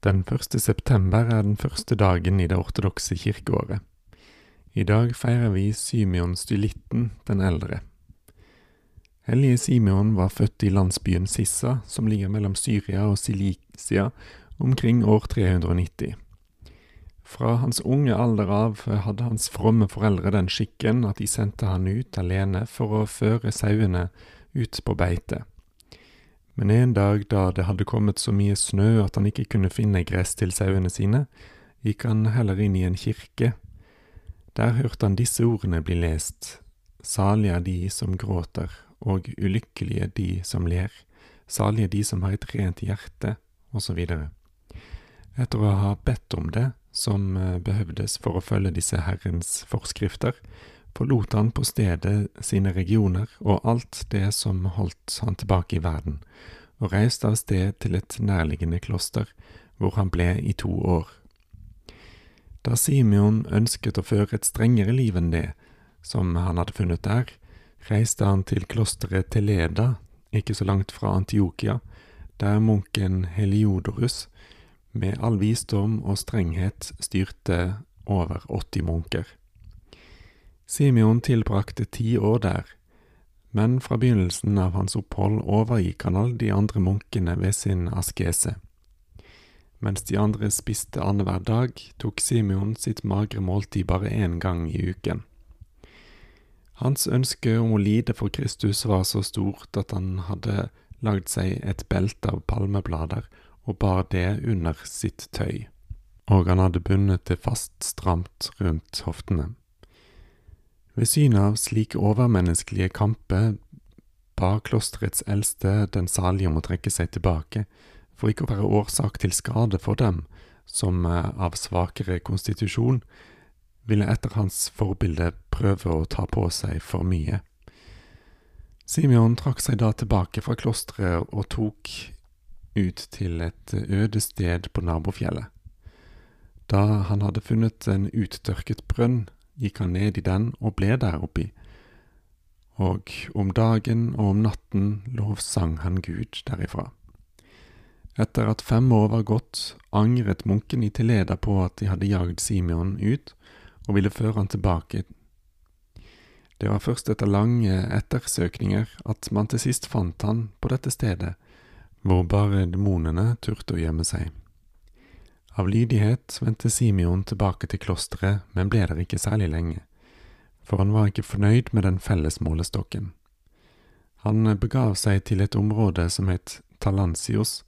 Den 1. september er den første dagen i det ortodokse kirkeåret. I dag feirer vi Symeon Stylitten den eldre. Hellige Simeon var født i landsbyen Sissa, som ligger mellom Syria og Silicia, omkring år 390. Fra hans unge alder av hadde hans fromme foreldre den skikken at de sendte han ut alene for å føre sauene ut på beite. Men en dag da det hadde kommet så mye snø at han ikke kunne finne gress til sauene sine, gikk han heller inn i en kirke. Der hørte han disse ordene bli lest, salige er de som gråter, og ulykkelige de som ler, salige de som har et rent hjerte, osv. Etter å ha bedt om det, som eh, behøvdes for å følge disse Herrens forskrifter, forlot han på stedet sine regioner og alt det som holdt han tilbake i verden, og reiste av sted til et nærliggende kloster, hvor han ble i to år. Da Simeon ønsket å føre et strengere liv enn det som han hadde funnet der, reiste han til klosteret Teleda, ikke så langt fra Antiokia, der munken Heliodorus med all visdom og strenghet styrte over 80 munker. Simeon tilbrakte ti år der, men fra begynnelsen av hans opphold overgikk han alle de andre munkene ved sin askese. Mens de andre spiste annenhver dag, tok Simeon sitt magre måltid bare én gang i uken. Hans ønske om å lide for Kristus var så stort at han hadde lagd seg et belte av palmeblader og bar det under sitt tøy, og han hadde bundet det fast stramt rundt hoftene. Ved synet av slike overmenneskelige kamper ba klosterets eldste den salige om å trekke seg tilbake, for ikke å være årsak til skade for dem som av svakere konstitusjon ville etter hans forbilde prøve å ta på seg for mye. Simeon trakk seg da tilbake fra klosteret og tok ut til et øde sted på nabofjellet. Da han hadde funnet en uttørket brønn, gikk han ned i den og ble der oppi, og om dagen og om natten lovsang han Gud derifra. Etter at fem år var gått, angret munken i Teleda på at de hadde jagd Simeon ut, og ville føre han tilbake. Det var først etter lange ettersøkninger at man til sist fant han på dette stedet, hvor bare demonene turte å gjemme seg. Av lydighet vendte Simeon tilbake til klosteret, men ble der ikke særlig lenge, for han var ikke fornøyd med den felles målestokken. Han begav seg til et område som het Talansios,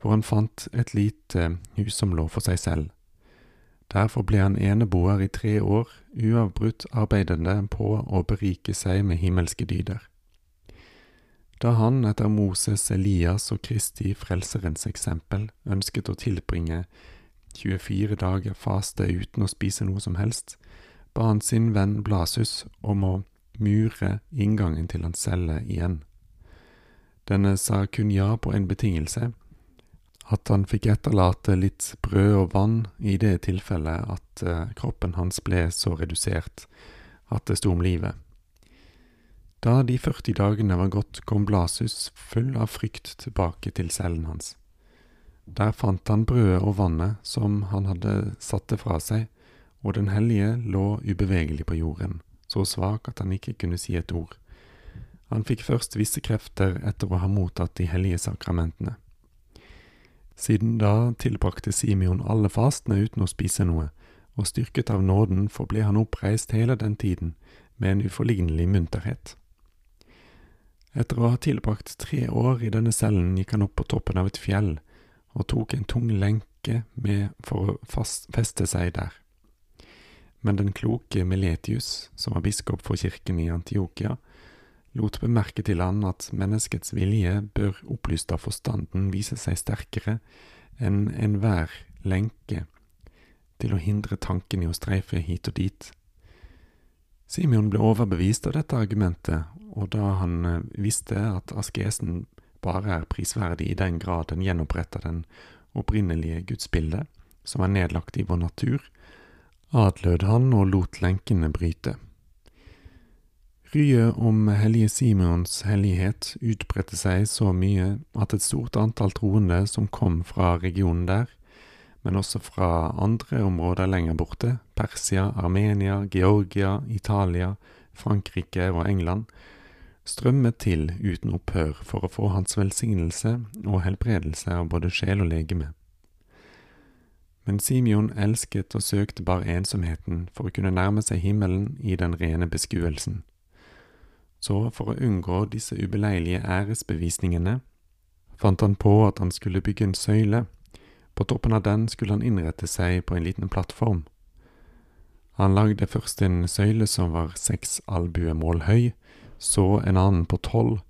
hvor han fant et lite hus som lå for seg selv. Derfor ble han eneboer i tre år, uavbrutt arbeidende på å berike seg med himmelske dyder. Da han, etter Moses, Elias og Kristi Frelserens eksempel, ønsket å tilbringe 24 dager faste uten å spise noe som helst, ba han sin venn Blasus om å mure inngangen til hans celle igjen. Denne sa kun ja på en betingelse, at han fikk etterlate litt brød og vann i det tilfellet at uh, kroppen hans ble så redusert at det sto om livet. Da de 40 dagene var gått, kom Blasus full av frykt tilbake til cellen hans. Der fant han brødet og vannet som han hadde satt det fra seg, og den hellige lå ubevegelig på jorden, så svak at han ikke kunne si et ord. Han fikk først visse krefter etter å ha mottatt de hellige sakramentene. Siden da tilbrakte Simeon alle fastene uten å spise noe, og styrket av nåden forble han oppreist hele den tiden med en uforlignelig munterhet. Etter å ha tilbrakt tre år i denne cellen gikk han opp på toppen av et fjell og tok en tung lenke med for å fast, feste seg der. Men den kloke Meletius, som var biskop for kirken i Antiokia, lot bemerke til han at menneskets vilje bør opplyst av forstanden vise seg sterkere enn enhver lenke til å hindre tanken i å streife hit og dit. Simeon ble overbevist av dette argumentet, og da han eh, visste at askesen bare er prisverdig i den grad den gjenoppretter den opprinnelige gudsbildet, som er nedlagt i vår natur, adlød han og lot lenkene bryte. Ryet om hellige Simons hellighet utbredte seg så mye at et stort antall troende som kom fra regionen der, men også fra andre områder lenger borte, Persia, Armenia, Georgia, Italia, Frankrike og England, strømmet til uten opphør for å få hans velsignelse og helbredelse av både sjel og legeme. Men Simeon elsket og søkte bare ensomheten for å kunne nærme seg himmelen i den rene beskuelsen. Så for å unngå disse ubeleilige æresbevisningene fant han på at han skulle bygge en søyle. På toppen av den skulle han innrette seg på en liten plattform. Han lagde først en søyle som var seks albuemål høy, så en annen på tolv,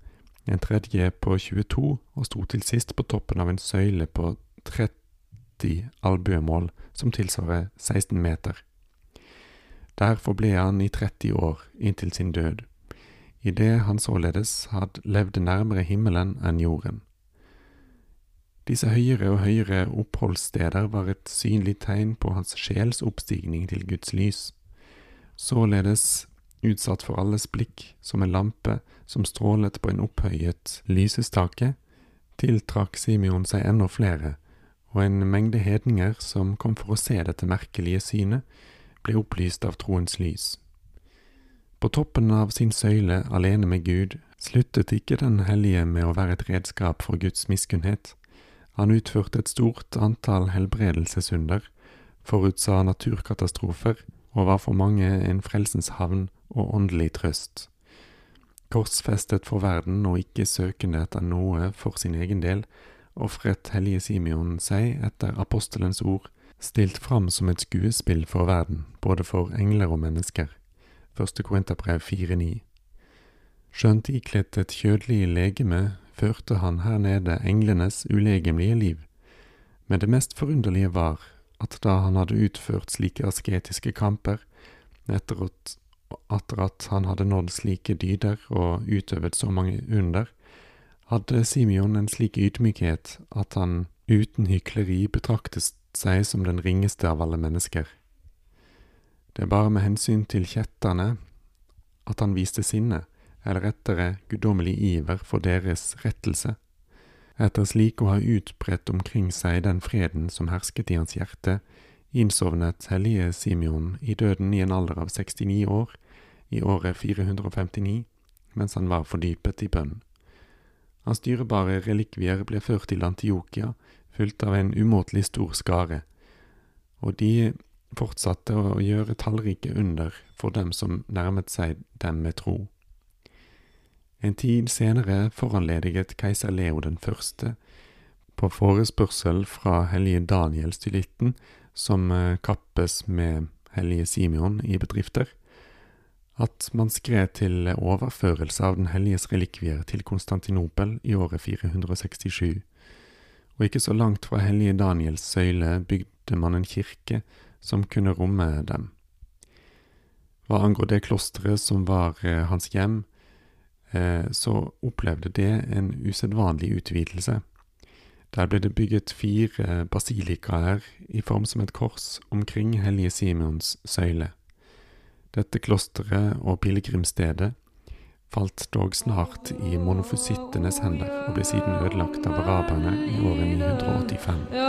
en tredje på 22 og sto til sist på toppen av en søyle på 30 90 albuemål, som tilsvarer 16 meter. Der forble han i 30 år, inntil sin død, idet han således hadde levd nærmere himmelen enn jorden. Disse høyere og høyere oppholdssteder var et synlig tegn på hans sjels oppstigning til Guds lys, således utsatt for alles blikk som en lampe som strålet på en opphøyet lysestake, tiltrakk Simeon seg enda flere, og en mengde hedninger som kom for å se dette merkelige synet, ble opplyst av troens lys. På toppen av sin søyle alene med Gud sluttet ikke den hellige med å være et redskap for Guds miskunnhet. Han utførte et stort antall helbredelsesunder, forutsa naturkatastrofer og var for mange en frelsens havn og åndelig trøst. Korsfestet for verden og ikke søkende etter noe for sin egen del, ofret hellige Simeon seg etter apostelens ord, stilt fram som et skuespill for verden, både for engler og mennesker. Første Korinterbrev 4.9. Skjønt ikledt et kjødelig legeme, førte han her nede englenes ulegemlige liv. Men det mest forunderlige var at da han hadde utført slike asketiske kamper, etter at, etter at han hadde nådd slike dyder og utøvet så mange under, hadde Simeon en slik ydmykhet at han uten hykleri betraktet seg som den ringeste av alle mennesker. Det er bare med hensyn til kjetterne at han viste sinne, eller rettere guddommelig iver for deres rettelse, etter slik å ha utbredt omkring seg den freden som hersket i hans hjerte, innsovnet hellige Simeon i døden i en alder av 69 år, i året 459, mens han var fordypet i bønn. Hans dyrebare relikvier ble ført til Antiokia, fulgt av en umåtelig stor skare, og de fortsatte å gjøre tallrike under for dem som nærmet seg dem med tro. En tid senere foranlediget keiser Leo den første, på forespørsel fra hellige Daniel stylitten, som eh, kappes med hellige Simeon i bedrifter, at man skred til overførelse av Den helliges relikvier til Konstantinopel i året 467, og ikke så langt fra hellige Daniels søyle bygde man en kirke som kunne romme dem. Hva angår det klosteret som var eh, hans hjem, eh, så opplevde det en usedvanlig utvidelse. Der ble det bygget fire basilikaer i form som et kors omkring hellige Simons søyle. Dette klosteret og pilegrimsstedet falt dog snart i monofusittenes hender og ble siden ødelagt av araberne i året 985.